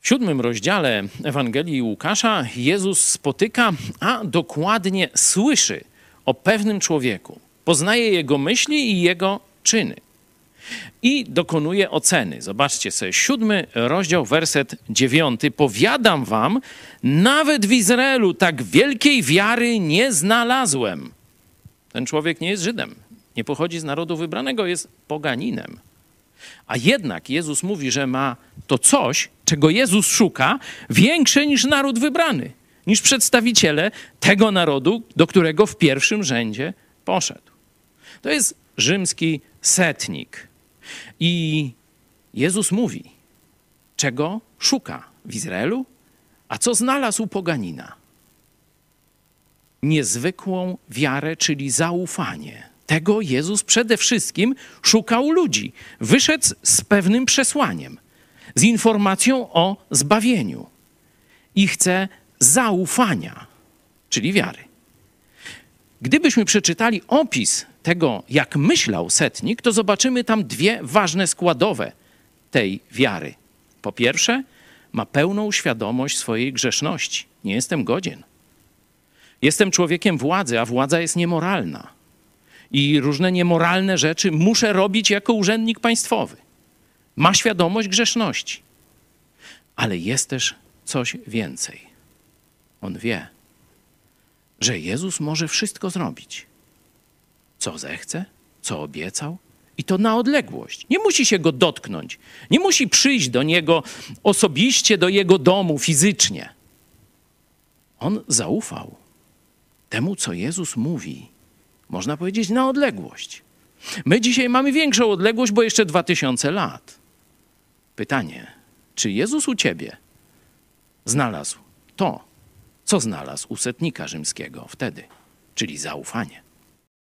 W siódmym rozdziale Ewangelii Łukasza Jezus spotyka, a dokładnie słyszy o pewnym człowieku. Poznaje jego myśli i jego czyny. I dokonuje oceny. Zobaczcie sobie, siódmy rozdział, werset dziewiąty. Powiadam wam, nawet w Izraelu tak wielkiej wiary nie znalazłem. Ten człowiek nie jest Żydem, nie pochodzi z narodu wybranego, jest poganinem. A jednak Jezus mówi, że ma to coś, czego Jezus szuka, większe niż naród wybrany, niż przedstawiciele tego narodu, do którego w pierwszym rzędzie poszedł. To jest rzymski setnik. I Jezus mówi, czego szuka w Izraelu, a co znalazł poganina. Niezwykłą wiarę, czyli zaufanie. Tego Jezus przede wszystkim szukał ludzi. Wyszedł z pewnym przesłaniem, z informacją o zbawieniu i chce zaufania, czyli wiary. Gdybyśmy przeczytali opis tego, jak myślał setnik, to zobaczymy tam dwie ważne składowe tej wiary. Po pierwsze, ma pełną świadomość swojej grzeszności. Nie jestem godzien. Jestem człowiekiem władzy, a władza jest niemoralna. I różne niemoralne rzeczy muszę robić jako urzędnik państwowy. Ma świadomość grzeszności. Ale jest też coś więcej. On wie, że Jezus może wszystko zrobić. Co zechce, co obiecał, i to na odległość. Nie musi się go dotknąć, nie musi przyjść do niego osobiście, do jego domu fizycznie. On zaufał temu, co Jezus mówi, można powiedzieć, na odległość. My dzisiaj mamy większą odległość, bo jeszcze dwa tysiące lat. Pytanie, czy Jezus u ciebie znalazł to, co znalazł u setnika rzymskiego wtedy, czyli zaufanie?